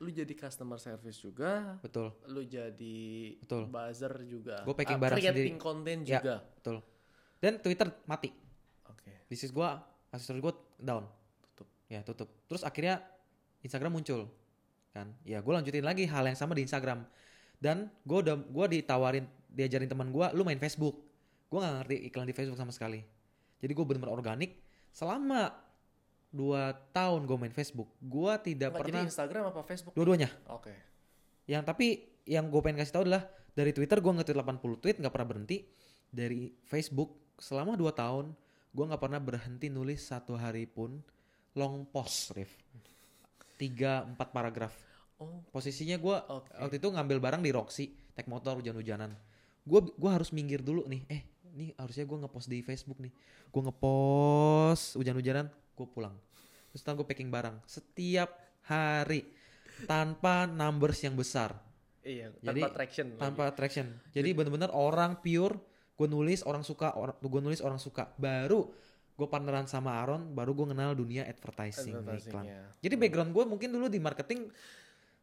lu jadi customer service juga, betul lu jadi Betul. buzzer juga. Gua packing Ah, barang creating sendiri. konten Ya. juga. betul dan Twitter mati Oke. bisnis gua aksesoris gua down Tutup. ya tutup terus akhirnya Instagram muncul kan ya gue lanjutin lagi hal yang sama di Instagram dan gue udah gue ditawarin diajarin teman gue lu main Facebook gue nggak ngerti iklan di Facebook sama sekali jadi gue bener-bener organik selama dua tahun gue main Facebook. Gue tidak Nggak, pernah jadi Instagram apa Facebook? dua-duanya. Oke. yang tapi yang gue pengen kasih tahu adalah dari Twitter gue nge-tweet 80 tweet nggak pernah berhenti. Dari Facebook selama 2 tahun gue nggak pernah berhenti nulis satu hari pun long post Rif. Tiga empat paragraf. Oh, posisinya gue Oke. waktu itu ngambil barang di Roxy naik motor hujan-hujanan. Gue gua harus minggir dulu nih. Eh ini harusnya gue ngepost di Facebook nih. Gue ngepost hujan-hujanan gue pulang terus gue packing barang setiap hari tanpa numbers yang besar iya. Jadi, Tanpa traction. lagi. tanpa traction jadi bener-bener orang pure gue nulis orang suka orang gue nulis orang suka baru gue partneran sama Aaron baru gue kenal dunia advertising, Advertising, iklan ya. jadi background gue mungkin dulu di marketing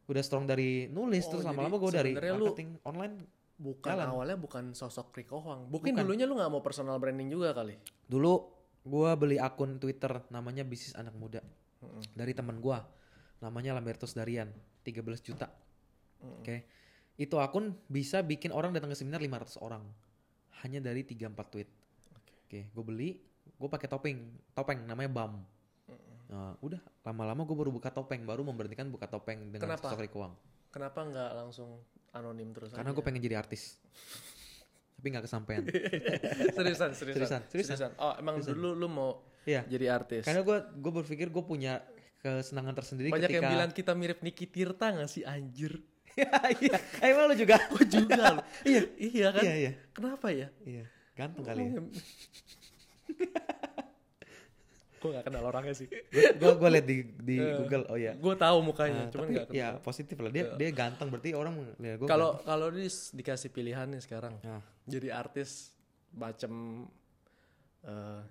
udah strong dari nulis Oh, terus lama-lama gue dari sebenarnya lu marketing online Bukan Jalan. awalnya bukan sosok Rico Huang. Mungkin Bukan. dulunya lu nggak mau personal branding juga kali. dulu gue beli akun Twitter namanya bisnis anak muda. Mm-mm. dari teman gue namanya Lambertus Darian. 13 juta. Mm-mm. oke. Itu akun bisa bikin orang datang ke seminar 500 orang. Hanya dari 3-4 tweet. Oke. oke gue beli gue pakai topeng. Topeng namanya BAM. Nah, udah lama-lama gue baru buka topeng. Baru memberhentikan buka topeng dengan Kenapa? sosok Wang Kenapa nggak langsung anonim terus karena gue pengen jadi artis tapi nggak kesampaian seriusan, seriusan, Seriusan, seriusan. Oh, emang dulu lu mau Iya. jadi artis. karena gue gue berpikir gue punya kesenangan tersendiri Banyak ketika yang bilang kita mirip Niki Tirta gak sih anjir? iya emang lu juga Gue juga iya iya kan? iya iya Kenapa ya? iya ganteng kali ya gue gak kenal orangnya sih. gue gue liat di di Google oh iya Gue tahu mukanya, Nah, cuman tapi gak kenal. ya positif lah dia dia ganteng berarti orang lihat gue Kalau kalau dis, dikasih pilihan nih sekarang, Nah. Jadi artis macam eh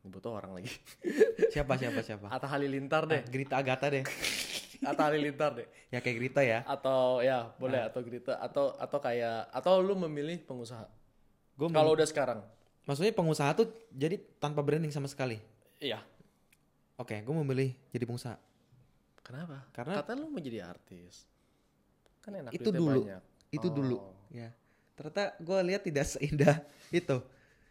nyebut orang lagi. siapa siapa siapa Atta Halilintar deh, Ah, Grita Agatha deh Atta Halilintar deh. ya kayak Grita ya Atau ya boleh atau Grita atau atau kayak atau lu memilih pengusaha. gue Kalau udah sekarang, maksudnya pengusaha tuh jadi tanpa branding sama sekali iya. oke gue memilih jadi pengusaha Kenapa? Karena- Kata lu mau jadi artis. Kan enak itu dulu banyak. itu Oh. dulu ya ternyata gue lihat tidak seindah itu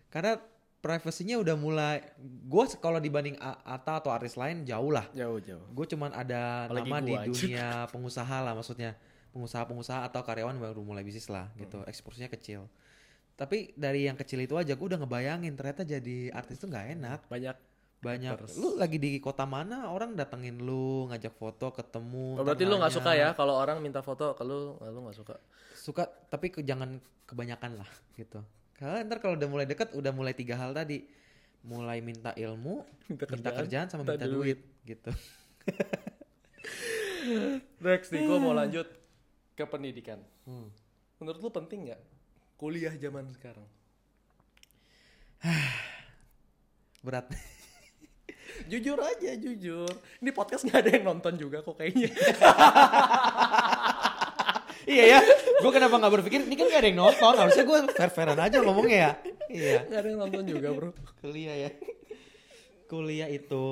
karena privasinya udah mulai gue kalau dibanding Ata atau artis lain jauh lah Jauh jauh. gue cuman ada Apalagi nama di anjir. dunia pengusaha lah maksudnya pengusaha-pengusaha atau karyawan baru mulai bisnis lah gitu Hmm. eksposnya kecil tapi dari yang kecil itu aja gue udah ngebayangin ternyata jadi artis tuh nggak enak Banyak. Banyak Haters. lu lagi di kota mana orang datengin lu ngajak foto ketemu Oh, berarti lu nggak suka ya kalau orang minta foto, kalau lu nggak suka. suka tapi ke- jangan kebanyakan lah gitu karena ntar kalau udah mulai deket udah mulai tiga hal tadi mulai minta ilmu Minta minta kerjaan, kerjaan sama minta minta duit gitu Next nih, gue mau lanjut ke pendidikan. Hmm. Menurut lu penting nggak kuliah zaman sekarang? berat Jujur aja, jujur. Ini podcast nggak ada yang nonton juga kok kayaknya. iya ya gue kenapa nggak berpikir ini kan gak ada yang nonton harusnya gue fair fairan aja ngomongnya ya iya Nggak ada yang nonton juga bro. kuliah ya kuliah itu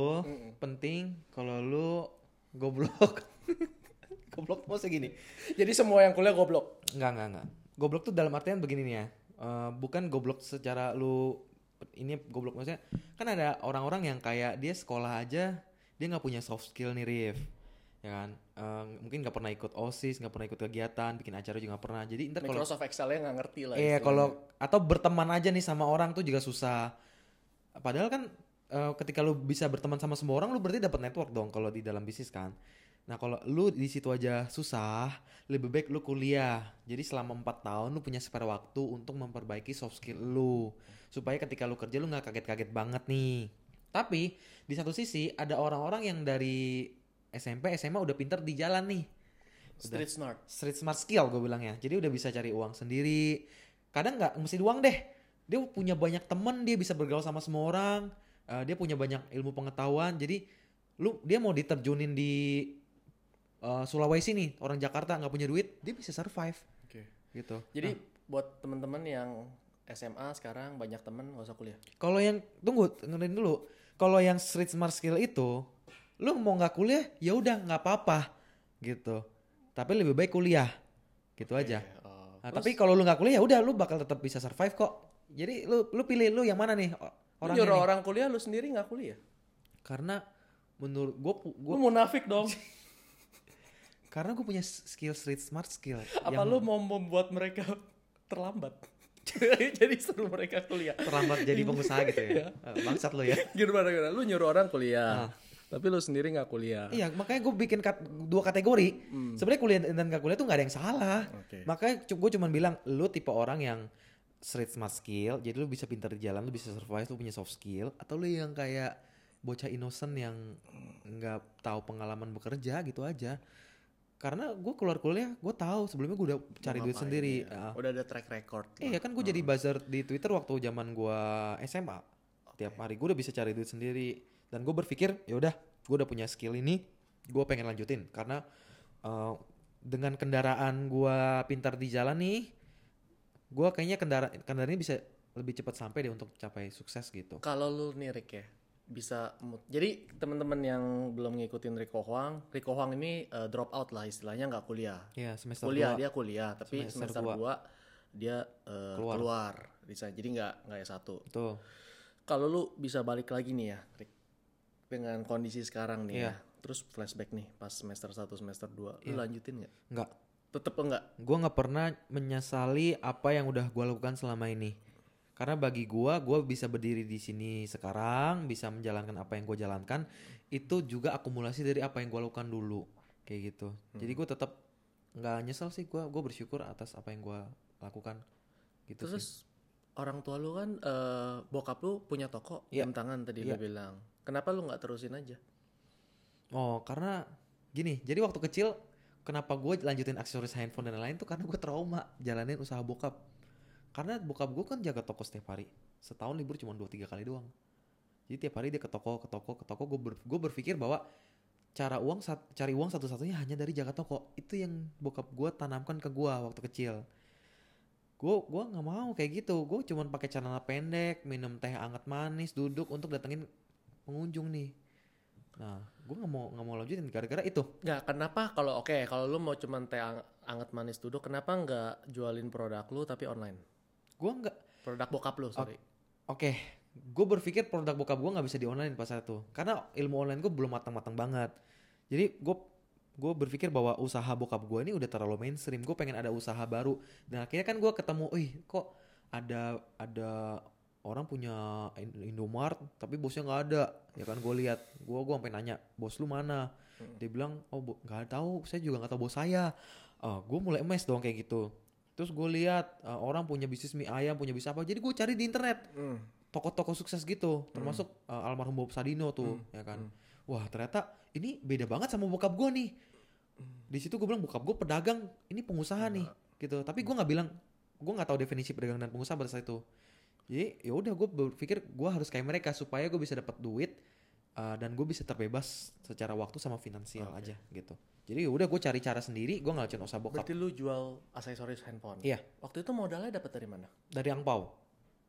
penting kalau lu goblok goblok maksudnya gini Jadi semua yang kuliah goblok. Enggak, enggak, enggak. Goblok tuh dalam artian begini nih ya. Eh, bukan goblok secara lu ini goblok maksudnya kan ada orang-orang yang kayak dia sekolah aja dia nggak punya soft skill nih Rif ya kan Eh, mungkin nggak pernah ikut osis nggak pernah ikut kegiatan bikin acara juga nggak pernah jadi ntar kalau Microsoft Excel-nya nggak ngerti lah. Iya kalau atau berteman aja nih sama orang tuh juga susah. Padahal kan eh, ketika lu bisa berteman sama semua orang lu berarti dapat network dong kalau di dalam bisnis kan. Nah kalau lu di situ aja susah, lebih baik lu kuliah. Jadi selama empat tahun lu punya spare waktu untuk memperbaiki soft skill lu. Supaya ketika lu kerja lu nggak kaget-kaget banget nih. Tapi di satu sisi ada orang-orang yang dari SMP SMA udah pinter di jalan nih. Street smart. street smart skill gue bilang ya jadi udah bisa cari uang sendiri. Kadang nggak mesti uang deh. Dia punya banyak temen dia bisa bergaul sama semua orang. Eh, dia punya banyak ilmu pengetahuan. Jadi lu dia mau diterjunin di eh, Sulawesi nih orang Jakarta nggak punya duit dia bisa survive. Oke. gitu. Jadi buat teman-teman yang SMA sekarang banyak temen gak usah kuliah. kalau yang tunggu dengerin dulu. Kalau yang street smart skill itu lu mau nggak kuliah ya udah nggak apa-apa. Gitu. Tapi lebih baik kuliah. Gitu aja. Oh, Nah, terus? tapi kalau lu nggak kuliah ya udah lu bakal tetap bisa survive kok. Jadi lu lu pilih lu yang mana nih o- lu orangnya nyuruh orang kuliah lu sendiri nggak kuliah. karena menurut gue Lu munafik dong. karena gue punya skill street smart skill Apa yang lu mau membuat mereka terlambat? Jadi suruh mereka kuliah. terlambat jadi pengusaha gitu ya Eh, bangsat lu ya Gimana gimana? Lu nyuruh orang kuliah. Ah. Tapi lu sendiri nggak kuliah. iya makanya gue bikin kat- dua kategori sebenarnya kuliah dan gak kuliah tuh nggak ada yang salah Oke. makanya gue cuman bilang lu tipe orang yang street smart skill jadi lu bisa pintar di jalan lu bisa survive lu punya soft skill atau lu yang kayak bocah innocent yang nggak tahu pengalaman bekerja gitu aja karena gue keluar kuliah gue tahu sebelumnya gue udah cari duit sendiri ya? Ah. Udah ada track record. Iya kan gue jadi buzzer di Twitter waktu zaman gue SMA. Tiap hari gue udah bisa cari duit sendiri dan gue berpikir ya udah gue udah punya skill ini gue pengen lanjutin karena eh, dengan kendaraan gue pintar di jalan nih gue kayaknya kendaraan kendaraan ini bisa lebih cepat sampai deh untuk capai sukses gitu. Kalau lu nih Rick ya bisa mut- jadi teman-teman yang belum ngikutin Rico Huang, Rico Huang ini eh, drop out lah istilahnya nggak kuliah. Ya semester kuliah dua. dia kuliah tapi Semester semester, dua. 2 dia eh, Keluar. keluar. Bisa jadi nggak nggak S1. Tuh. Kalau lu bisa balik lagi nih ya Rick dengan kondisi sekarang nih Iya. ya. Terus flashback nih pas semester 1 semester 2 lu Iya. lanjutin nggak? Nggak. Tetep enggak? gue nggak pernah menyesali apa yang udah gue lakukan selama ini karena bagi gue gue bisa berdiri di sini sekarang bisa menjalankan apa yang gue jalankan itu juga akumulasi dari apa yang gue lakukan dulu kayak gitu jadi gue tetap nggak nyesel sih gue gue bersyukur atas apa yang gue lakukan gitu sih Terus orang tua lu kan eh, bokap lu punya toko Iya. jam tangan tadi Iya. lu bilang. Kenapa lu nggak terusin aja? oh karena gini jadi waktu kecil kenapa gue lanjutin aksesoris handphone dan lain-lain tuh karena gue trauma jalanin usaha bokap karena bokap gue kan jaga toko setiap hari. Setahun libur cuma dua tiga kali doang. Jadi tiap hari dia ke toko ke toko ke toko gue ber, gue berpikir bahwa cara uang cari uang satu-satunya hanya dari jaga toko. Itu yang bokap gue tanamkan ke gue waktu kecil. Gue gua nggak mau kayak gitu. Gue cuma pakai celana pendek minum teh hangat manis duduk untuk datengin pengunjung nih. Nah gue nggak mau nggak mau lanjutin gara-gara itu. Nggak, kenapa? Kalau oke kalau lu mau cuman teh ang- anget manis duduk, kenapa nggak jualin produk lu tapi online? Gue nggak Produk bokap lu, sorry. Oke, gue berpikir produk bokap gue nggak bisa di online pas itu, karena ilmu online gue belum matang-matang banget. Jadi gue gue berpikir bahwa usaha bokap gue ini udah terlalu mainstream. Gue pengen ada usaha baru. Dan akhirnya kan gue ketemu, ih kok ada ada orang punya In- Indomart tapi bosnya nggak ada. Ya kan gue lihat, gue gue sampai nanya, bos lu mana? Dia bilang, oh nggak tahu, saya juga nggak tahu bos saya. Ah, gue mulai emes dong kayak gitu. Terus gue lihat uh, orang punya bisnis mie ayam, punya bisnis apa. Jadi gue cari di internet Hmm. toko-toko sukses gitu, termasuk uh, almarhum Bob Sadino tuh, ya kan. Wah ternyata ini beda banget sama bokap gue nih. Di situ gue bilang bokap gue pedagang, ini pengusaha nih, gitu. Tapi gue nggak bilang, gue nggak tahu definisi pedagang dan pengusaha pada saat itu. Jadi ya udah gue berpikir gue harus kayak mereka supaya gue bisa dapat duit uh, dan gue bisa terbebas secara waktu sama finansial aja gitu. Jadi udah gue cari cara sendiri, gue nggak usaha bokap Berarti lu jual aksesoris handphone. Iya. Waktu itu modalnya dapat dari mana? dari angpau.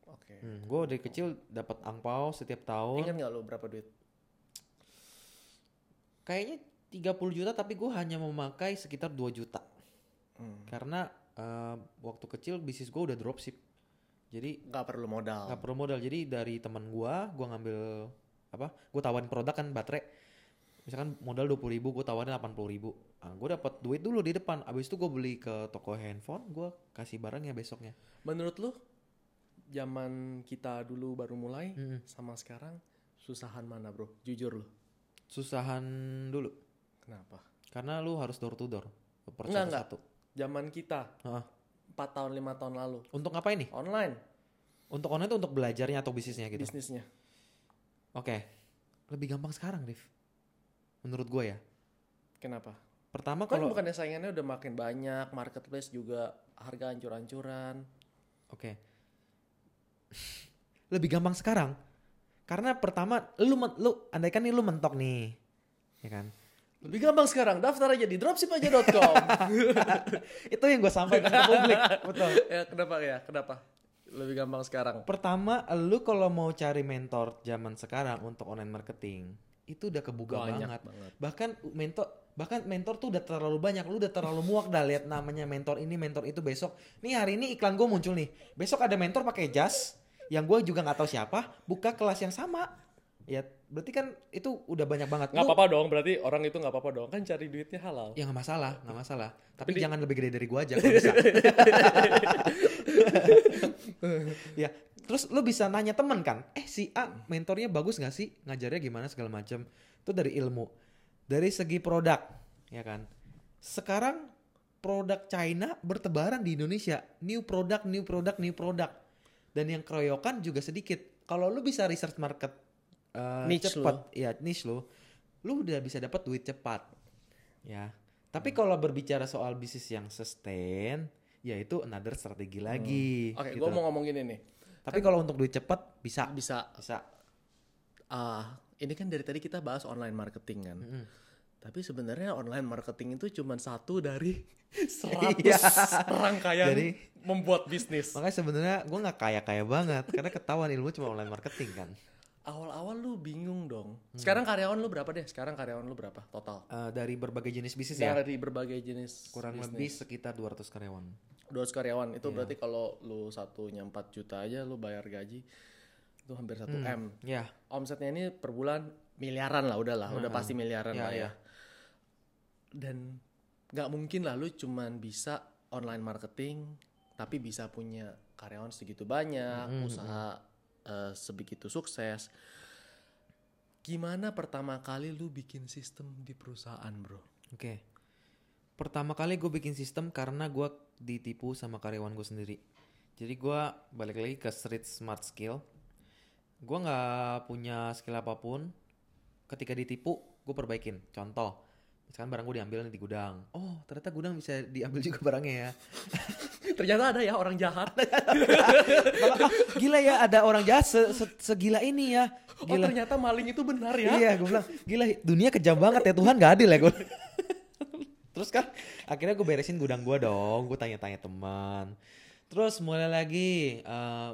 Oke. Hmm, gue dari kecil dapat angpau setiap tahun. Ingat nggak lu berapa duit? Kayaknya 30 juta tapi gue hanya memakai sekitar 2 juta. Hmm. Karena eh, waktu kecil bisnis gue udah dropship. Jadi Nggak perlu modal. nggak perlu modal. Jadi dari teman gue, gue ngambil apa? Gue tawarin produk kan baterai. Misalkan modal 20 ribu, gue tawarin 80 ribu. Nah, gue dapat duit dulu di depan. Abis itu gue beli ke toko handphone, gue kasih barangnya besoknya. Menurut lu zaman kita dulu baru mulai Mm-mm. sama sekarang susahan mana, Bro? Jujur lu. Susahan dulu. Kenapa? Karena lu harus door to door. Enggak, enggak. satu. Zaman kita. 4 tahun 5 tahun lalu Untuk apa ini? online Untuk online itu untuk belajarnya atau bisnisnya gitu? bisnisnya. Oke, lebih gampang sekarang, Rif. Menurut gue ya. Kenapa? Pertama Kan kalau, bukannya saingannya udah makin banyak, marketplace juga harga ancur-ancuran. oke, lebih gampang sekarang. Karena pertama, lu lu andaikan nih lu mentok nih, ya kan? Lebih gampang sekarang, daftar aja di dropshipaja.com. Itu yang gue sampaikan ke publik. Betul. ya, kenapa ya? Kenapa? Lebih gampang sekarang. Pertama, lu kalau mau cari mentor zaman sekarang untuk online marketing, itu udah kebuka Banyak banget. banget. Bahkan mentor bahkan mentor tuh udah terlalu banyak, lu udah terlalu muak dah lihat namanya mentor ini, mentor itu besok. Nih hari ini iklan gue muncul nih. Besok ada mentor pakai jas yang gue juga nggak tahu siapa, buka kelas yang sama. Ya, berarti kan itu udah banyak banget. Nggak apa-apa dong, berarti orang itu nggak apa-apa dong. Kan cari duitnya halal. Ya nggak masalah, nggak masalah. Tapi Tapi di- jangan lebih gede dari gua aja kalau bisa. ya, terus lu bisa nanya temen kan, eh si A mentornya bagus nggak sih, ngajarnya gimana segala macam. Itu dari ilmu, dari segi produk, ya kan. Sekarang produk China bertebaran di Indonesia, new product, new product, new product, dan yang keroyokan juga sedikit. Kalau lu bisa research market eh, Niche cepat, ya niche lu, lu udah bisa dapat duit cepat, ya. Tapi kalau berbicara soal bisnis yang sustain, ya itu another strategi lagi. Oke, gitu. gue mau ngomong gini nih. Tapi kalau untuk duit cepat bisa, Bisa, bisa. ah ini kan dari tadi kita bahas online marketing kan. Mm. Tapi sebenarnya online marketing itu cuma satu dari 100 Iya. rangkaian Jadi- membuat bisnis. Makanya sebenarnya gue nggak kaya kaya banget karena ketahuan ilmu cuma online marketing kan. Awal-awal lu bingung dong. Sekarang karyawan lu berapa deh? Sekarang karyawan lu berapa total? Eh, dari berbagai jenis bisnis ya, Dari berbagai jenis kurang bisnis. lebih sekitar 200 karyawan. 200 karyawan itu Iya. berarti kalau lu satunya 4 juta aja lu bayar gaji itu hampir 1 M. Ya, Omsetnya ini per bulan miliaran lah udahlah, udah pasti miliaran Iya, lah ya. iya. Dan nggak mungkin lah lu cuman bisa online marketing tapi bisa punya karyawan segitu banyak, Hmm, usaha eh, sebegitu sukses. Gimana pertama kali lu bikin sistem di perusahaan, Bro? oke. Pertama kali gue bikin sistem karena gue ditipu sama karyawan gue sendiri. Jadi gue balik lagi ke street smart skill. Gue nggak punya skill apa pun. Ketika ditipu, gue perbaikin. Contoh, misalkan barang gue diambil di gudang. Oh, ternyata gudang bisa diambil juga barangnya ya. Ternyata ada ya orang jahat. Gila ya ada orang jahat se- se- segila ini ya. Oh, Gila. ternyata maling itu benar ya. Iya, gue bilang, gila dunia kejam banget ya Tuhan gak adil ya gue. Terus kan akhirnya gue beresin gudang gue dong, gue tanya-tanya teman. Terus mulai lagi eh,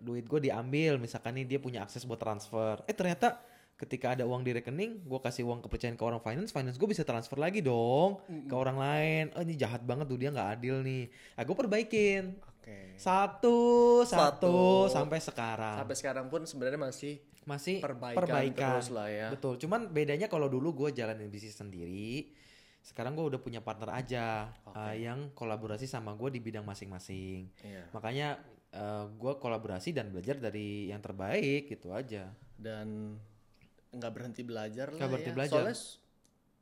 duit gue diambil, misalkan nih dia punya akses buat transfer. Eh ternyata ketika ada uang di rekening, gue kasih uang kepercayaan ke orang finance, finance gue bisa transfer lagi dong ke orang lain. Oh ini jahat banget tuh dia nggak adil nih. Nah gue perbaikin Oke. satu satu, Satu. sampai sekarang Sampai sekarang pun sebenarnya masih masih perbaikan, perbaikan, terus lah ya. Betul. Cuman bedanya kalau dulu gue jalanin bisnis sendiri, sekarang gue udah punya partner aja Oke. uh, yang kolaborasi sama gue di bidang masing-masing. Iya. Makanya uh, gue kolaborasi dan belajar dari yang terbaik gitu aja. Dan nggak berhenti belajar lah Nggak berhenti ya. belajar. Soalnya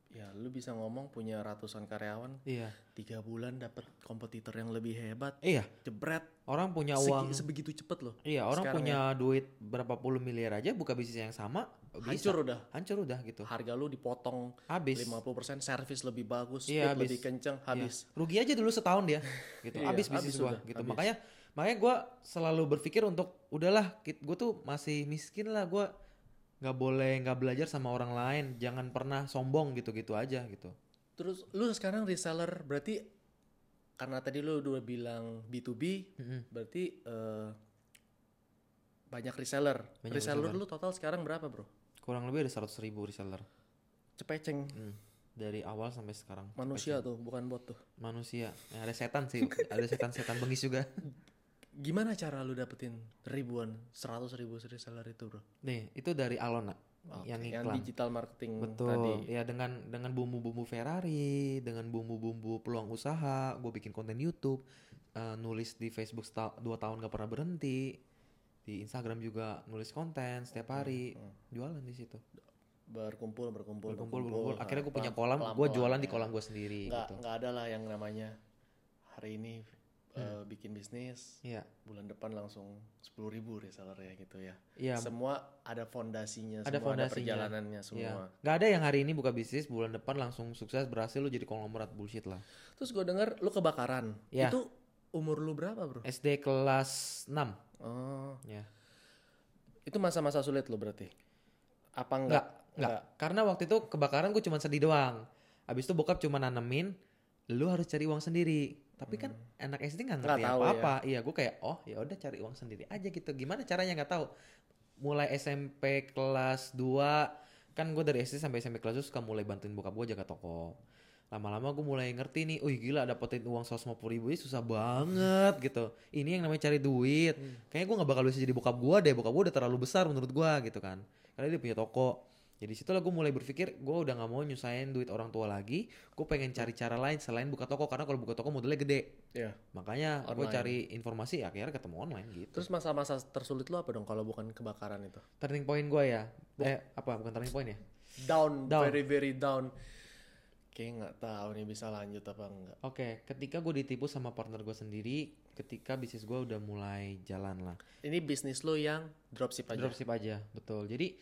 ya lu bisa ngomong punya ratusan karyawan, Iya. tiga bulan dapat kompetitor yang lebih hebat, Iya. jebret. Orang punya Segi- uang. sebegitu cepet loh. Iya. Orang sekarang punya duit berapa puluh miliar aja buka bisnis yang sama. Bisa. Hancur udah. Hancur udah gitu. Harga lu dipotong Habis. 50%, servis lebih bagus, Iya, habis. lebih kenceng, Iya. habis. Rugi aja dulu setahun dia, gitu. Iya, habis bisnis gua, udah, gitu. habis. Makanya, makanya gue selalu berpikir untuk udahlah, gue tuh masih miskin lah, gue nggak boleh nggak belajar sama orang lain, jangan pernah sombong gitu-gitu aja gitu. Terus lu sekarang reseller berarti karena tadi lu udah bilang B2B, Mm-mm. berarti eh, banyak reseller. Banyak reseller reseller. lu total sekarang berapa, Bro? Kurang lebih ada 100 ribu reseller Cepeceng. Hmm, dari awal sampai sekarang. Manusia tuh, bukan bot tuh. Manusia, Ya, ada setan sih, ada setan-setan bengis juga. Gimana cara lu dapetin ribuan, seratus ribu reseller itu, Bro? Nih, itu dari Alona Oke, yang yang iklan. digital marketing Betul. tadi. Ya dengan dengan bumbu-bumbu Ferrari, dengan bumbu-bumbu peluang usaha, gue bikin konten YouTube, eh, nulis di Facebook dua tahun gak pernah berhenti, di Instagram juga nulis konten setiap hari, Hmm. jualan di situ. Berkumpul, berkumpul, Berkumpul, berkumpul. Akhirnya gue punya kolam, gue jualan di ya. kolam gue sendiri. Nggak, gitu. nggak ada lah yang namanya hari ini eh, bikin bisnis, Iya, bulan depan langsung 10.000 ribu reseller ya gitu ya. iya, Semua ada fondasinya, Ada semua ada fondasinya. perjalanannya semua. iya. Gak ada yang hari ini buka bisnis bulan depan langsung sukses berhasil lu jadi konglomerat bullshit lah. Terus gue denger lu kebakaran. Iya. Itu umur lu berapa, Bro? SD kelas 6 Oh, ya. itu masa-masa sulit lu berarti? Apa enggak? Nggak, Enggak, karena waktu itu kebakaran gue cuma sedih doang. Abis itu bokap cuma nanemin, lu harus cari uang sendiri. Tapi kan anak SD nggak ngerti Hmm. Nggak tahu apa-apa. Iya, gue kayak oh ya udah cari uang sendiri aja gitu. Gimana caranya nggak tahu. Mulai SMP kelas 2 kan gue dari SD sampai SMP kelas 2 suka mulai bantuin bokap gue jaga toko. Lama-lama gue mulai ngerti nih, wih gila dapetin uang 150 ribu ini susah banget gitu. Ini yang namanya cari duit. Kayaknya gue nggak bakal bisa jadi bokap gue deh. Bokap gue udah terlalu besar menurut gue gitu kan. Karena dia punya toko. Jadi situlah gue mulai berpikir gue udah nggak mau nyusahin duit orang tua lagi. Gue pengen cari cara lain selain buka toko karena kalau buka toko modalnya gede. Iya. Makanya gue cari informasi akhirnya ketemu online gitu. Terus masa-masa tersulit lu apa dong kalau bukan kebakaran itu? turning point gue ya. Eh apa bukan turning point ya? Down, Down. very very down. Kayak nggak tahu nih bisa lanjut apa enggak. Oke, ketika gue ditipu sama partner gue sendiri, ketika bisnis gue udah mulai jalan lah. Ini bisnis lu yang dropship aja. Dropship aja, betul. Jadi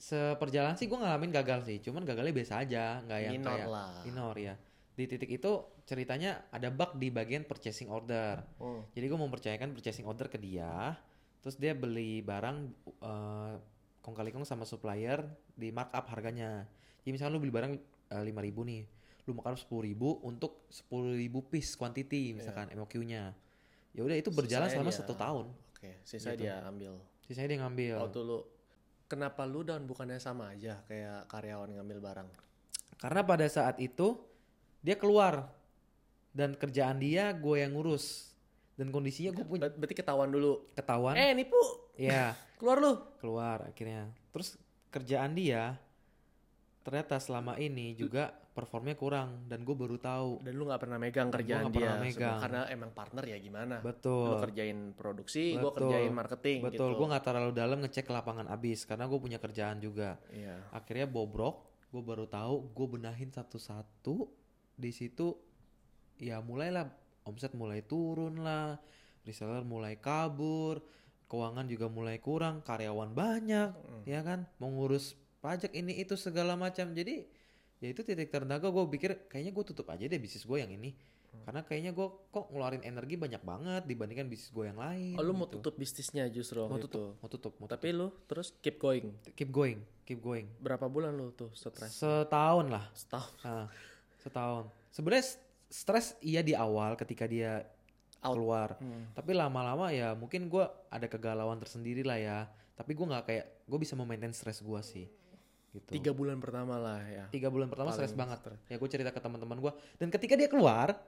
seperjalanan sih gue ngalamin gagal sih, cuman gagalnya biasa aja, nggak yang Minor kayak lah. minor ya. Di titik itu ceritanya ada bug di bagian purchasing order. Oh. Jadi gue mempercayakan purchasing order ke dia, terus dia beli barang eh, kong kali kong sama supplier di markup harganya. Jadi misalnya lu beli barang lima ribu nih, lu makan sepuluh ribu untuk sepuluh ribu piece quantity misalkan MOQ-nya. Ya udah itu berjalan Sisanya selama dia- satu tahun. Oke, sisa Gitu. dia ambil. Sisanya dia ngambil. Waktu lu kenapa lu down bukannya sama aja kayak karyawan ngambil barang? Karena pada saat itu dia keluar dan kerjaan dia gue yang ngurus dan kondisinya gue punya Ber- Berarti ketahuan dulu. ketahuan. Eh, nipu. Ya Keluar lu. keluar akhirnya. Terus kerjaan dia ternyata selama ini juga performnya kurang dan gue baru tahu. Dan lu nggak pernah megang gua kerjaan nggak dia. pernah megang. Karena emang partner ya gimana. Lu Betul. kerjain produksi, gua Betul. kerjain marketing Betul, gitu. gue nggak terlalu dalam ngecek lapangan abis karena gue punya kerjaan juga. Iya. Akhirnya bobrok, gue baru tahu, gue benahin satu-satu. Di situ ya mulailah omset mulai turun lah, reseller mulai kabur, keuangan juga mulai kurang, karyawan banyak, Hmm. ya kan, mau ngurus pajak ini itu segala macam. Jadi ya itu titik terendah gue pikir kayaknya gue tutup aja deh bisnis gue yang ini. Hmm. Karena kayaknya gue kok ngeluarin energi banyak banget dibandingkan bisnis gue yang lain. Oh, lu mau gitu. tutup bisnisnya justru mau tutup, itu. mau tutup, mau Tapi lu terus keep going. keep going, keep going. Berapa bulan lu tuh stres? Setahun lah, Setahun. Nah, setahun. Sebenarnya stres iya di awal ketika dia Out. keluar. Hmm. Tapi lama-lama ya mungkin gua ada kegalauan tersendiri lah ya. Tapi gua nggak kayak gue bisa memaintain stres gua sih. Gitu. Tiga bulan pertama lah ya. Tiga bulan pertama stres banget. Ya gue cerita ke teman-teman gua. Dan ketika dia keluar,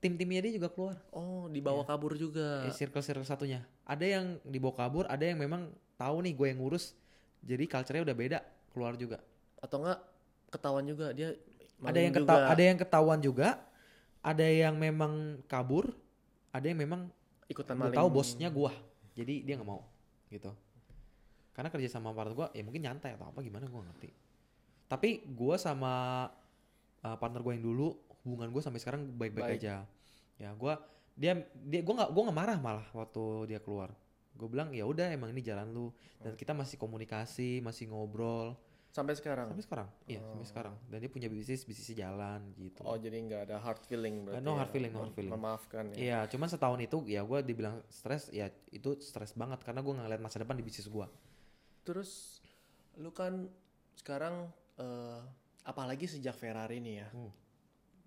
tim-timnya dia juga keluar. Oh, dibawa kabur juga. Eh, circle-circle satunya. Ada yang dibawa kabur, ada yang memang tahu nih gue yang ngurus. Jadi culture-nya udah beda, keluar juga. Atau enggak ketahuan juga dia ada yang juga. keta- ada yang ketahuan juga ada yang memang kabur ada yang memang ikutan maling. tahu bosnya gua jadi dia nggak mau gitu karena kerja sama partner gua ya mungkin nyantai atau apa gimana gua ngerti tapi gua sama uh, partner gua yang dulu hubungan gua sampai sekarang baik-baik Baik. aja ya gua dia dia gua nggak gua nggak marah malah waktu dia keluar gue bilang ya udah emang ini jalan lu dan kita masih komunikasi masih ngobrol Sampai sekarang. sampai sekarang iya sampai sekarang dan dia punya bisnis bisnisnya jalan gitu Oh, jadi nggak ada hard feeling berarti. no ya? hard feeling, no hard feeling. Memaafkan ya. Iya, cuman setahun itu ya gue dibilang stres, ya itu stres banget karena gue ngeliat masa depan di bisnis gue. Terus lu kan sekarang eh, apalagi sejak Ferrari nih ya. Hmm.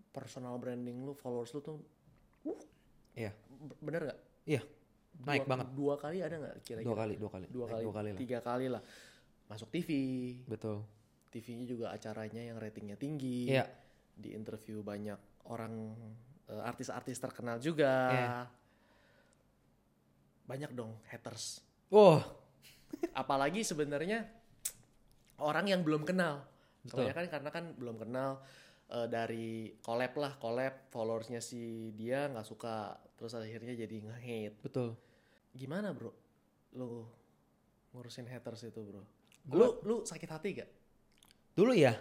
Personal branding lu, followers lu tuh Iya, b- bener nggak? iya, naik Dua- banget. Dua kali ada nggak kira-kira? Dua kali, dua kali, Dua Naik kali, dua kali lah. tiga kali lah. Masuk TV, Betul. TV-nya juga acaranya yang ratingnya tinggi. Iya, Di interview banyak orang eh, artis-artis terkenal juga. Iya. Banyak dong haters. wah, Apalagi sebenarnya orang yang belum kenal. Betul. Kebanyakan karena kan belum kenal eh, dari collab lah, collab followersnya si dia nggak suka, terus akhirnya jadi nge-hate. betul. Gimana bro? Lu ngurusin haters itu bro? Gua- Lu lu sakit hati gak? Dulu ya,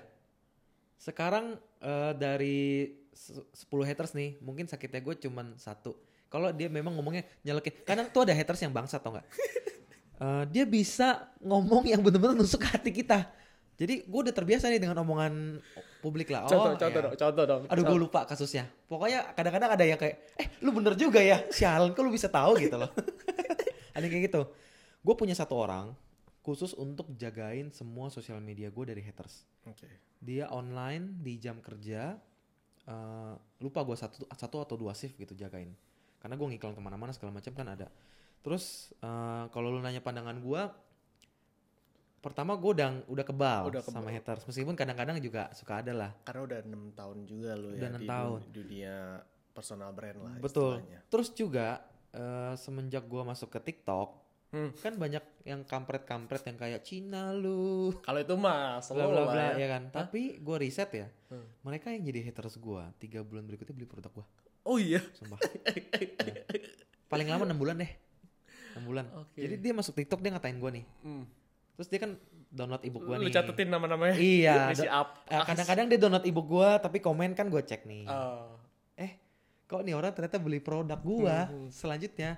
sekarang eh, dari se- 10 haters nih, mungkin sakitnya gue cuman satu. Kalau dia memang ngomongnya nyelekin, kadang tuh ada haters yang bangsa tau nggak? Eh, dia bisa ngomong yang bener-bener nusuk hati kita. Jadi gue udah terbiasa nih dengan omongan publik lah. contoh, oh, contoh ya. dong, contoh dong. Aduh gue lupa kasusnya. Pokoknya kadang-kadang ada yang kayak, eh lu bener juga ya, sialan kok lu bisa tahu gitu loh. ada yang kayak gitu. Gue punya satu orang, khusus untuk jagain semua sosial media gue dari haters. Oke. Dia online di jam kerja, eh, lupa gue satu satu atau dua shift gitu jagain. Karena gue ngiklan ke mana-mana segala macam kan ada. Terus eh, kalau lu nanya pandangan gue, pertama gue udah udah kebal, Udah sama kebal. haters. Meskipun kadang-kadang juga suka ada lah. Karena udah enam tahun juga lo ya di tahun. dun- dunia personal brand lah Betul. istilahnya. Terus juga eh, semenjak gue masuk ke TikTok, Hmm. kan banyak yang kampret-kampret yang kayak Cina lu, Kalau itu mah selalu bla lah bla ya. ya kan. Tapi gue riset ya, Hmm. mereka yang jadi haters gue tiga bulan berikutnya beli produk gue, Oh iya. sumpah. Ya. Paling lama enam bulan deh, enam bulan. Oke. Jadi dia masuk TikTok dia ngatain gue nih. Hmm. Terus dia kan download ebook gue Lu nih. catetin nama-namanya. Iya. Eh, kadang-kadang dia download ebook gue, tapi komen kan gue cek nih. Oh. eh kok nih orang ternyata beli produk gua Hmm. selanjutnya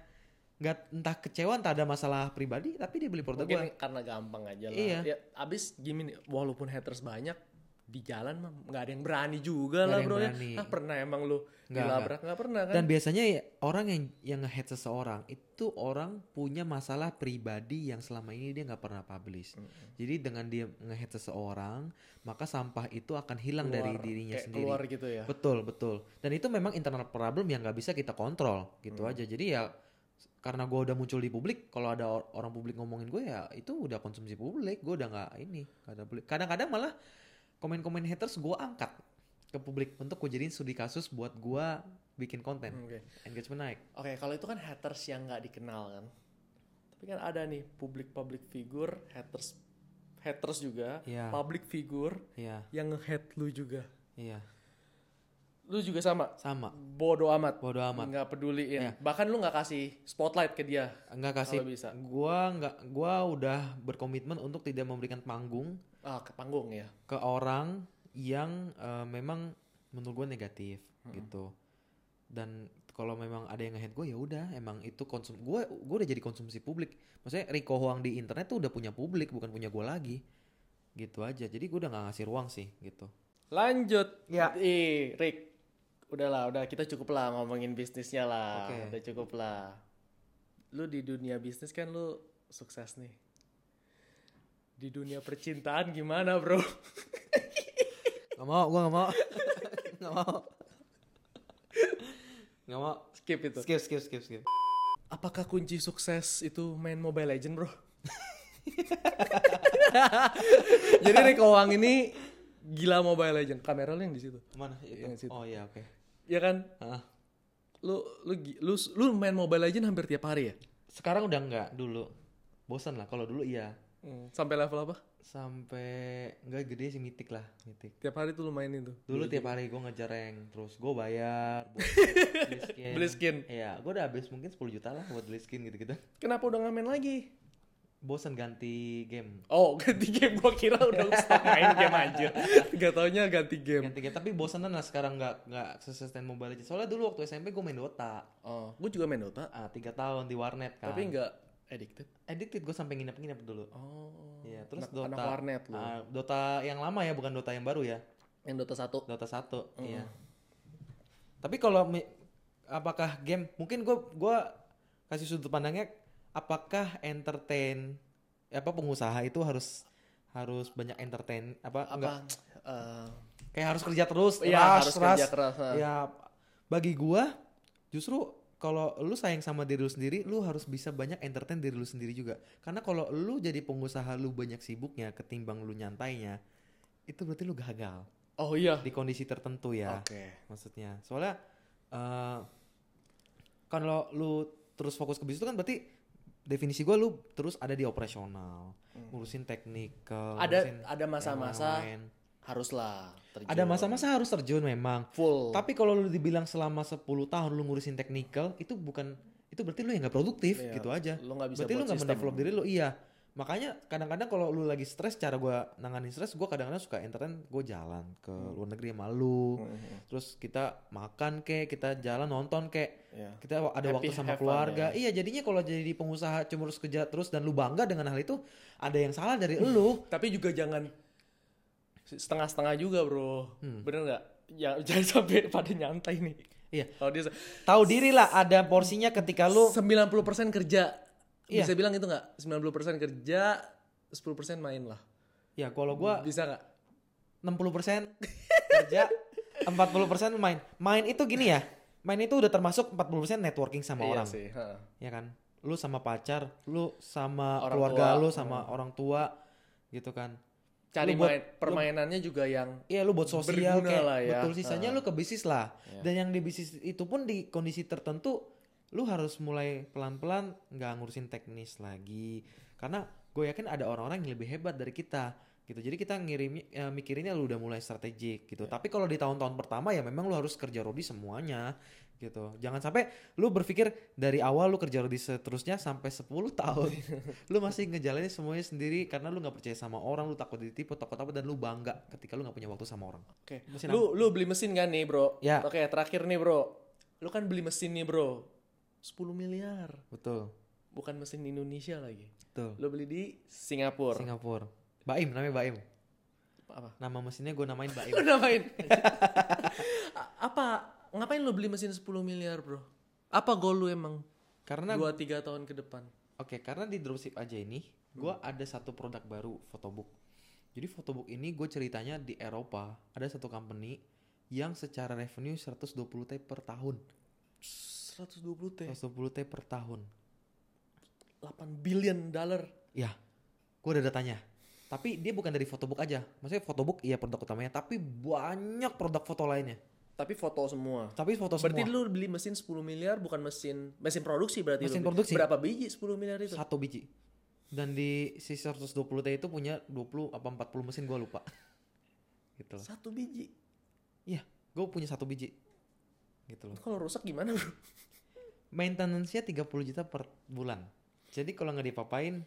nggak entah kecewa entah ada masalah pribadi tapi dia beli produk Mungkin gua karena gampang aja lah. Iya. Ya, abis gini, walaupun haters banyak di jalan mah nggak ada yang berani juga Nggak lah bro ya. berani. Ah pernah emang lu Nggak, dilabrak? nggak. Pernah kan? dan biasanya ya, orang yang yang nge-hate seseorang itu orang punya masalah pribadi yang selama ini dia nggak pernah publish. Jadi dengan dia nge-hate seseorang maka sampah itu akan hilang dari Keluar, dirinya kayak sendiri. Keluar gitu ya. betul betul. Dan itu memang internal problem yang nggak bisa kita kontrol gitu aja. Jadi ya karena gue udah muncul di publik kalau ada or- orang publik ngomongin gue ya itu udah konsumsi publik. Gue udah nggak ini kadang-kadang malah komen-komen haters gue angkat ke publik untuk gue jadiin studi kasus buat gue bikin konten Oke. engagement naik Oke, kalau itu kan haters yang nggak dikenal kan. Tapi kan ada nih public public figure, haters haters juga, Iya. public figure iya yang nge-hate lu juga. iya Lu juga sama, sama bodoh amat. bodo amat Nggak peduliin. Iya. Bahkan lu nggak kasih spotlight ke dia. nggak kasih bisa. gue nggak gue udah berkomitmen untuk tidak memberikan panggung Ah, ke panggung ya. ke orang yang eh, memang menurut gue negatif gitu dan kalau memang ada yang nge-hate gue ya udah emang itu konsum gue gue udah jadi konsumsi publik maksudnya Rico Huang di internet tuh udah punya publik bukan punya gue lagi gitu aja jadi gue udah nggak ngasih ruang sih gitu Lanjut. Ya. Ih, Rick. Udahlah, udah kita cukup lah ngomongin bisnisnya lah. Oke. Udah cukup lah. Lu di dunia bisnis kan lu sukses nih. Di dunia percintaan gimana, Bro? nggak mau gue nggak mau nggak mau nggak mau Skip itu. skip skip skip skip Apakah kunci sukses itu main Mobile Legend, Bro? Jadi Rick Owang ini gila Mobile Legend. Kamera lu yang di situ. mana itu Yang situ. oh iya oke Ya kan? Ah. Lu lu lu lu main Mobile Legend hampir tiap hari ya? sekarang udah nggak dulu bosan lah kalau dulu iya Sampai level apa? sampai nggak gede sih mitik lah mitik Tiap hari tuh lu mainin tuh. Dulu tiap hari gue ngejar rank terus gue bayar buat beli skin. Beli skin. Iya, gue udah habis mungkin 10 juta lah buat beli skin gitu-gitu. Kenapa udah nggak main lagi? Bosan ganti game. Oh, ganti game gua kira udah stop main game anjir. Gak taunya ganti game. Ganti game, tapi bosanan lah sekarang nggak nggak sustain Mobile Legends. Soalnya dulu waktu SMP gue main Dota. Oh, gua juga main Dota, Ah, tiga tahun di warnet kan. tapi nggak addicted. addicted gue sampai nginep-nginep dulu. Oh. Iya, terus anak, Dota. anak warnet lu. Ah, Dota yang lama ya, bukan Dota yang baru ya. Yang Dota 1. Dota 1, iya. Tapi kalau apakah game mungkin gue gua kasih sudut pandangnya apakah entertain apa pengusaha itu harus harus banyak entertain apa, enggak Apa? Eh, kayak harus kerja terus Iya, ras, harus ras. kerja keras, ya bagi gua justru kalau lu sayang sama diri lu sendiri lu harus bisa banyak entertain diri lu sendiri juga karena kalau lu jadi pengusaha lu banyak sibuknya ketimbang lu nyantainya itu berarti lu gagal oh iya. di kondisi tertentu ya Oke. maksudnya soalnya eh kalau lu terus fokus ke bisnis itu kan berarti definisi gua lu terus ada di operasional ngurusin teknikal Hmm. Ada ngurusin ada masa-masa. Haruslah terjun. ada masa-masa harus terjun memang full. tapi kalau lu dibilang selama 10 tahun lu ngurusin teknikal itu bukan itu berarti lu yang nggak produktif Iya, gitu aja lu nggak bisa berarti lu nggak mendevelop diri lu iya makanya kadang-kadang kalau lu lagi stres cara gua nanganin stres gua kadang-kadang suka entertain gue jalan ke Hmm. luar negeri sama lu terus kita makan kek kita jalan nonton kek Iya. kita ada Happy, waktu sama keluarga ya. iya jadinya kalau jadi pengusaha cuma harus kerja terus dan lu bangga dengan hal itu ada yang salah dari lu Tapi juga jangan setengah-setengah juga, Bro. Hmm. Bener nggak? Ya, jangan sampai pada nyantai nih. iya Kalau dia tahu diri lah ada porsinya ketika lu 90% kerja. Iya. Bisa bilang itu nggak? 90% kerja, 10% main lah. Ya kalau gua Bisa nggak? 60% kerja, 40% main. Main itu gini ya. Main itu udah termasuk 40% networking sama Iya orang. sih. ha. Ya kan? Lu sama pacar, lu sama Orang keluarga tua. lu, sama orang tua gitu kan. Cari Lu buat- main, permainannya juga yang Iya lu buat sosial kayak lah ya. betul sisanya Ah. lu ke bisnis lah. Iya. Dan yang di bisnis itu pun di kondisi tertentu lu harus mulai pelan-pelan nggak ngurusin teknis lagi. Karena gue yakin ada orang-orang yang lebih hebat dari kita gitu. Jadi kita ngirim eh, mikirinnya lu udah mulai strategik gitu. Tapi kalau di tahun-tahun pertama ya memang lu harus kerja rodi semuanya gitu. Jangan sampai lu berpikir dari awal lu kerja rodi seterusnya sampai 10 tahun. lu masih ngejalanin semuanya sendiri karena lu nggak percaya sama orang, lu takut ditipu, takut apa dan lu bangga ketika lu nggak punya waktu sama orang. Oke. Mesin Lu lu beli mesin kan nih, Bro? Ya. Oke, terakhir nih, Bro. Lu kan beli mesin nih, Bro. 10 miliar. Betul. Bukan mesin Indonesia lagi. Betul. Lu beli di Singapura. Singapura. Baim namanya Baim. Apa? Nama mesinnya gue namain Baim. Namain. Apa? Ngapain lu beli mesin 10 miliar, Bro? Apa goal lu emang? karena Dua tiga tahun ke depan. oke, karena di dropship aja ini gue ada satu produk baru photobook. Jadi photobook ini gue ceritanya di Eropa ada satu company yang secara revenue 120 T per tahun. 120 T. 120 T per tahun. 8 billion dollar. Ya, gue ada datanya. Tapi dia bukan dari photobook aja. Maksudnya photobook iya produk utamanya, tapi banyak produk foto lainnya. Tapi foto semua. Tapi foto Berarti semua. lu beli mesin 10 miliar bukan mesin mesin produksi berarti Mesin lu produksi. Berapa biji 10 miliar itu? satu biji. Dan di si 120 T itu punya 20 apa 40 mesin gue lupa. gitu loh. Satu biji. Iya, gue punya satu biji. Gitu loh. Kalau rusak gimana, Bro? Maintenance-nya 30 juta per bulan. Jadi kalau nggak dipapain,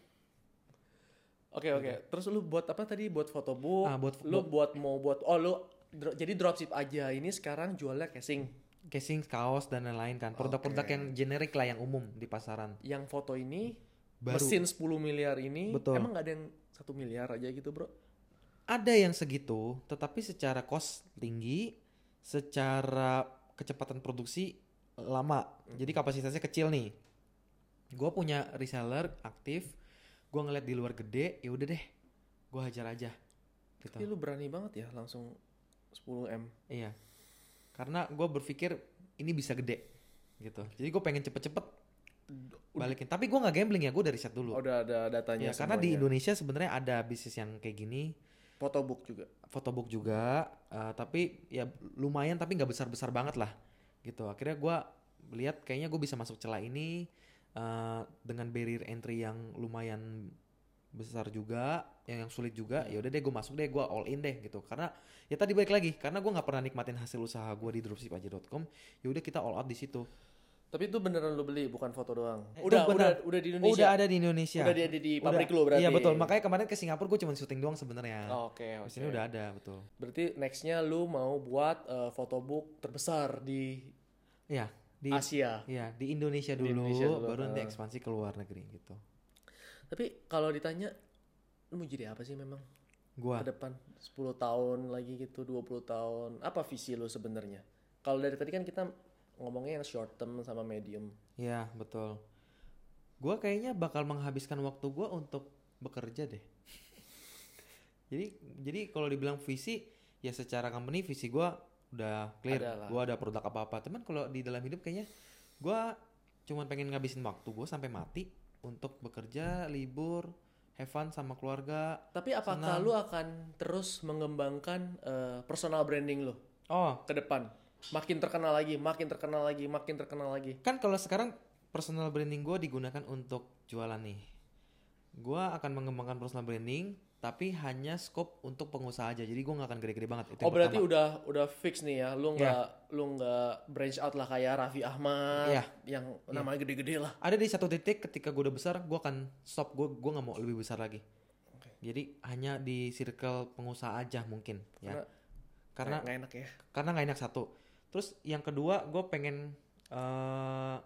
Oke, oke. Terus lu buat apa tadi? Buat photobook. Ah, buat- lu buat mau buat oh lu dro- jadi dropship aja. Ini sekarang jualnya casing. casing, kaos dan lain-lain kan. Produk-produk Oke. yang generik lah yang umum di pasaran. Yang foto ini Baru. mesin 10 miliar ini Betul. emang nggak ada yang satu miliar aja gitu, Bro? Ada yang segitu, tetapi secara cost tinggi, secara kecepatan produksi lama. Jadi kapasitasnya kecil nih. Gue punya reseller aktif, gue ngeliat di luar gede, ya udah deh, gue hajar aja. Gitu. Tapi lu berani banget ya langsung 10 m. Iya. Karena gue berpikir ini bisa gede, gitu. Jadi gue pengen cepet-cepet balikin. Tapi gue nggak gambling ya, gue dari riset dulu. Udah ada datanya Ya, karena di. Indonesia sebenarnya ada bisnis yang kayak gini, Photobook juga. photobook juga, eh, tapi ya lumayan tapi nggak besar-besar banget lah, gitu. Akhirnya gue lihat kayaknya gue bisa masuk celah ini eh, dengan barrier entry yang lumayan besar juga, yang, yang sulit juga. Ya udah deh gue masuk deh, gue all in deh gitu. Karena ya tadi balik lagi, karena gue nggak pernah nikmatin hasil usaha gue di dropshipaja.com, ya udah kita all out di situ. Tapi itu beneran lu beli bukan foto doang. Itu Udah, udah, udah di Oh, Indonesia. udah ada di Indonesia. Udah di, di, di pabrik lu berarti. Iya betul. Makanya kemarin ke Singapura gue cuma syuting doang sebenarnya. Oh, Oke, Di oke. sini udah ada betul. Berarti nextnya lu mau buat eh, photobook terbesar di Iya di Asia. Iya di Indonesia Di dulu, Indonesia dulu, baru nanti ah. ekspansi ke luar negeri gitu. Tapi kalau ditanya lu mau jadi apa sih memang Gua ke depan 10 tahun lagi gitu 20 tahun apa visi lu sebenarnya kalau dari tadi kan kita ngomongnya yang short term sama medium ya betul. Gua kayaknya bakal menghabiskan waktu gua untuk bekerja deh. jadi jadi kalau dibilang visi ya secara company visi gua udah clear. Ada lah. Gua ada produk apa-apa. Teman kalau di dalam hidup kayaknya gua cuman pengen ngabisin waktu gua sampai mati untuk bekerja, libur, have fun sama keluarga. tapi apakah Senang. lu akan terus mengembangkan eh, personal branding lu Oh, ke depan makin terkenal lagi makin terkenal lagi makin terkenal lagi kan kalau sekarang personal branding gue digunakan untuk jualan nih gue akan mengembangkan personal branding tapi hanya scope untuk pengusaha aja. Jadi gue nggak akan gede-gede banget. Itu oh berarti pertama. udah udah fix nih ya? Lu nggak lu nggak branch out lah kayak Raffi Ahmad Iya. yang namanya gede-gede lah. Ada di satu titik ketika gue udah besar gue akan stop. Gue gue nggak mau lebih besar lagi. Oke. jadi hanya di circle pengusaha aja mungkin ya. Karena nggak enak ya? karena nggak enak satu. Terus yang kedua gue pengen eh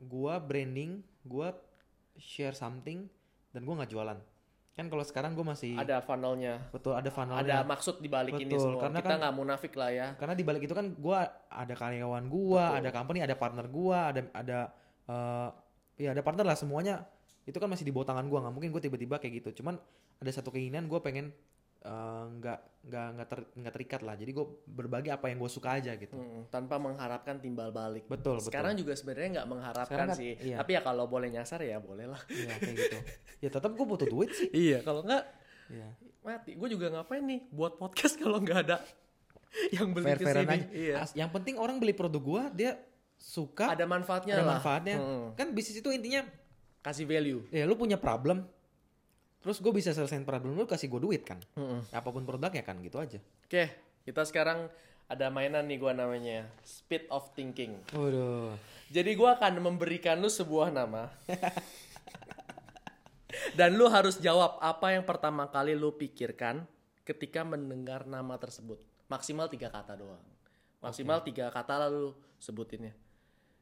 gue branding gue share something dan gue nggak jualan kan kalau sekarang gue masih ada funnelnya. Betul ada funnelnya. Ada maksud di balik ini semua. karena kita kan- nggak munafik lah ya. karena di balik itu kan gua ada karyawan Betul. ada company, ada partner gua, ada ada eh ya ada partner lah semuanya. Itu kan masih di bawah tangan gue nggak mungkin gue tiba-tiba kayak gitu. Cuman ada satu keinginan gue pengen eh, nggak nggak nggak ter, nggak terikat lah jadi gue berbagi apa yang gue suka aja gitu Mm, tanpa mengharapkan timbal balik. betul betul Sekarang juga sebenarnya nggak mengharapkan Sekarang kan- sih. iya. Tapi ya kalau boleh nyasar ya boleh lah. Iya kayak gitu ya tetap gue butuh duit sih iya, kalau nggak Iya. mati. Gue juga ngapain nih buat podcast kalau nggak ada yang beli fair Iya. Yang penting orang beli produk gue dia suka Ada manfaatnya ada lah. manfaatnya Mm, kan bisnis itu intinya Kasih value. ya lu punya problem terus gue bisa selesaiin problem lu kasih gue duit kan Mm-mm. apa pun produknya kan gitu aja Oke, kita sekarang ada mainan nih gua namanya Speed of Thinking. waduh Jadi gua akan memberikan lu sebuah nama. Dan lu harus jawab apa yang pertama kali lu pikirkan ketika mendengar nama tersebut. Maksimal tiga kata doang. Maksimal tiga kata lalu sebutinnya.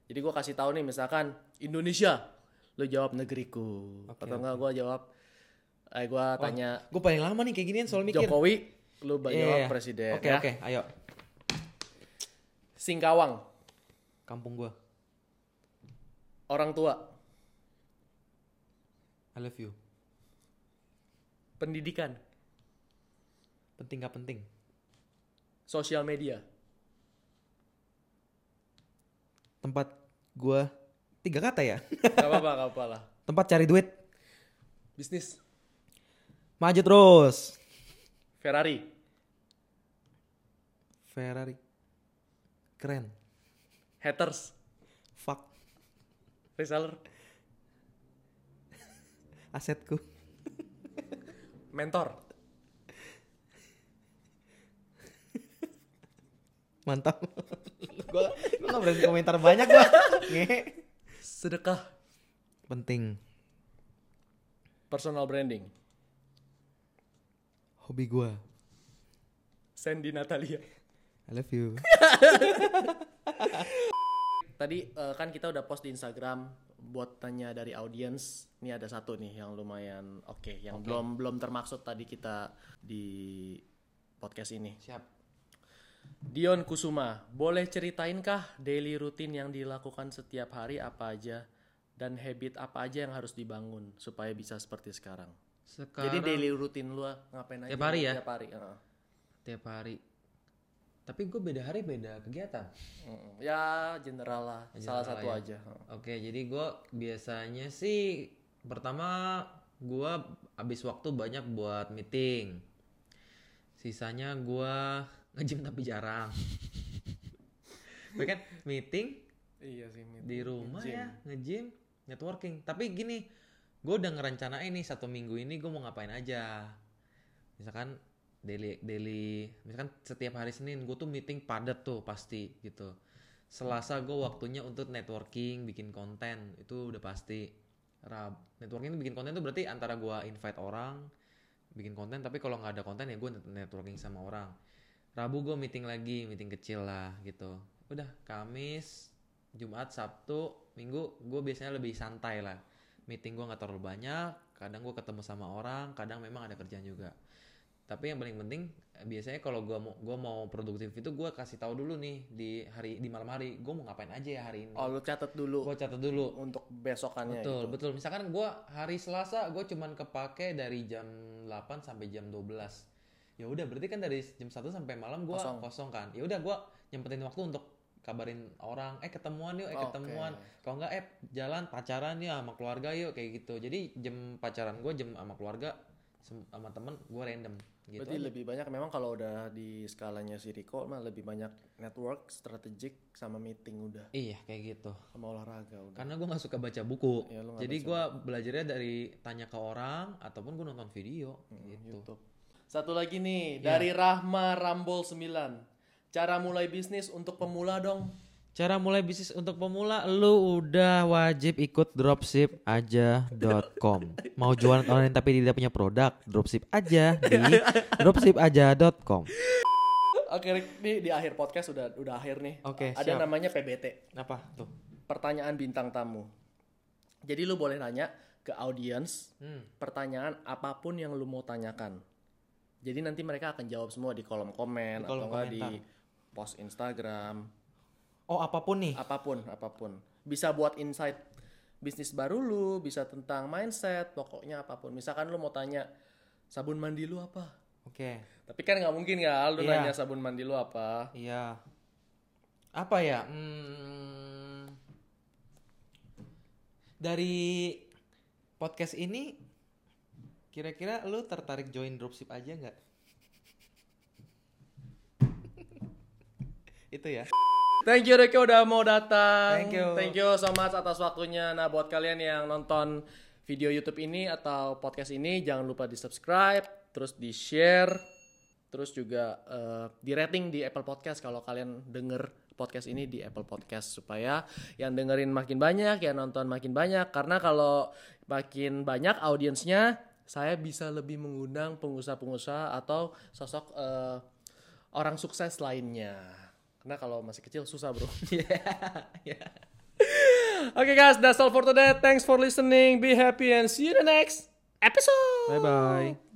Jadi gua kasih tahu nih misalkan Indonesia, lu jawab negeriku. Oke, Atau enggak gua jawab eh gua tanya. gue paling lama nih kayak ginian soal mikir. Jokowi, lu Iya, jawab iya. presiden oke ya. oke ayo. Singkawang, kampung gue orang tua, I love you. Pendidikan, penting gak penting? Sosial media, tempat gue tiga kata ya? Gak apa-apa, gak apa lah. tempat cari duit. Bisnis, maju terus. Ferrari, Ferrari. Keren. Haters, fuck. Reseller, asetku. Mentor, mantap. Gue gak berani komentar banyak gue ngehe sedekah, penting. Personal branding, hobi gue Sandy Natalia. I love you Tadi eh, kan kita udah post di Instagram buat tanya dari audiens. Ini ada satu nih yang lumayan oke, yang belum belum termaksud tadi kita di podcast ini. siap Dion Kusuma, boleh ceritainkah daily rutin yang dilakukan setiap hari apa aja dan habit apa aja yang harus dibangun supaya bisa seperti sekarang? Sekarang Jadi daily rutin lu ngapain aja? Tiap hari ya? Tiap hari. heeh. tiap hari tapi gue beda hari beda kegiatan Mm, Ya general lah, salah General satu ya. aja. heeh. Oke, jadi gue biasanya sih pertama gue habis waktu banyak buat meeting. Sisanya gue nge-gym tapi jarang. Kan meeting Iya sih. Mit. di rumah Nge-gym. ya nge-gym, networking. Tapi gini, gue udah ngerencanain nih satu minggu ini gue mau ngapain aja. Misalkan daily daily, misalkan setiap hari Senin gue tuh meeting padat tuh pasti gitu. Selasa gue waktunya untuk networking, bikin konten itu udah pasti. Rab, networking bikin konten tuh berarti antara gue invite orang, bikin konten. Tapi kalau nggak ada konten ya gue networking sama orang. Rabu gue meeting lagi, meeting kecil lah gitu. Udah Kamis, Jumat, Sabtu, Minggu gue biasanya lebih santai lah. Meeting gue nggak terlalu banyak, kadang gue ketemu sama orang, kadang memang ada kerjaan juga. Tapi yang paling penting eh, biasanya kalau gue mau gua mau produktif itu gue kasih tahu dulu nih di hari di malam hari gue mau ngapain aja ya hari ini. Oh lu catat dulu Gue catat dulu. untuk besokannya Betul, gitu. betul. Misalkan gue hari Selasa gue cuman kepake dari jam 8 sampai jam 12. Ya udah berarti kan dari jam 1 sampai malam gue Kosong. kosong. kan. Ya udah gue nyempetin waktu untuk kabarin orang, eh ketemuan yuk, eh ketemuan. Kalau enggak eh jalan pacaran ya sama keluarga yuk kayak gitu. Jadi jam pacaran gue jam sama keluarga sama temen gue random gitu. Berarti aja. lebih banyak memang kalau udah di skalanya si Rico mah lebih banyak network, strategik sama meeting udah Iya kayak gitu. sama olahraga udah. Karena gue nggak suka baca buku. Ya, nggak Jadi gue belajarnya dari tanya ke orang ataupun gue nonton video gitu. YouTube. Satu lagi nih Iya. dari Rahma Rambol 9. Cara mulai bisnis untuk pemula dong. Cara mulai bisnis untuk pemula, lu udah wajib ikut dropshipaja.com. Mau jualan online tapi tidak punya produk, dropship aja di dropshipaja.com. Oke, Rick, di, di akhir podcast udah udah akhir nih. Oke, Ada siap. namanya PBT, Apa tuh? pertanyaan bintang tamu. Jadi lu boleh nanya ke audiens Hmm. pertanyaan apa pun yang lu mau tanyakan. Jadi nanti mereka akan jawab semua di kolom komen Di kolom atau enggak di. Post Instagram, Oh apa pun nih. apa pun, apa pun. Bisa buat insight bisnis baru lu, bisa tentang mindset, pokoknya apa pun. Misalkan lu mau tanya sabun mandi lu apa? Oke. Tapi kan nggak mungkin ya lu Iya. nanya sabun mandi lu apa. Iya. Apa ya? Hmm, dari podcast ini kira-kira lu tertarik join dropship aja nggak? Itu ya. Thank you Reke udah mau datang. Thank you. Thank you so much atas waktunya. Nah, buat kalian yang nonton video YouTube ini atau podcast ini jangan lupa di-subscribe, terus di-share, terus juga eh, di-rating di Apple Podcast kalau kalian denger podcast ini di Apple Podcast supaya yang dengerin makin banyak, yang nonton makin banyak karena kalau makin banyak audiensnya saya bisa lebih mengundang pengusaha-pengusaha atau sosok eh, orang sukses lainnya. Karena kalau masih kecil susah, Bro. Yeah. Okay guys, that's all for today. Thanks for listening. Be happy and see you in the next episode. Bye bye.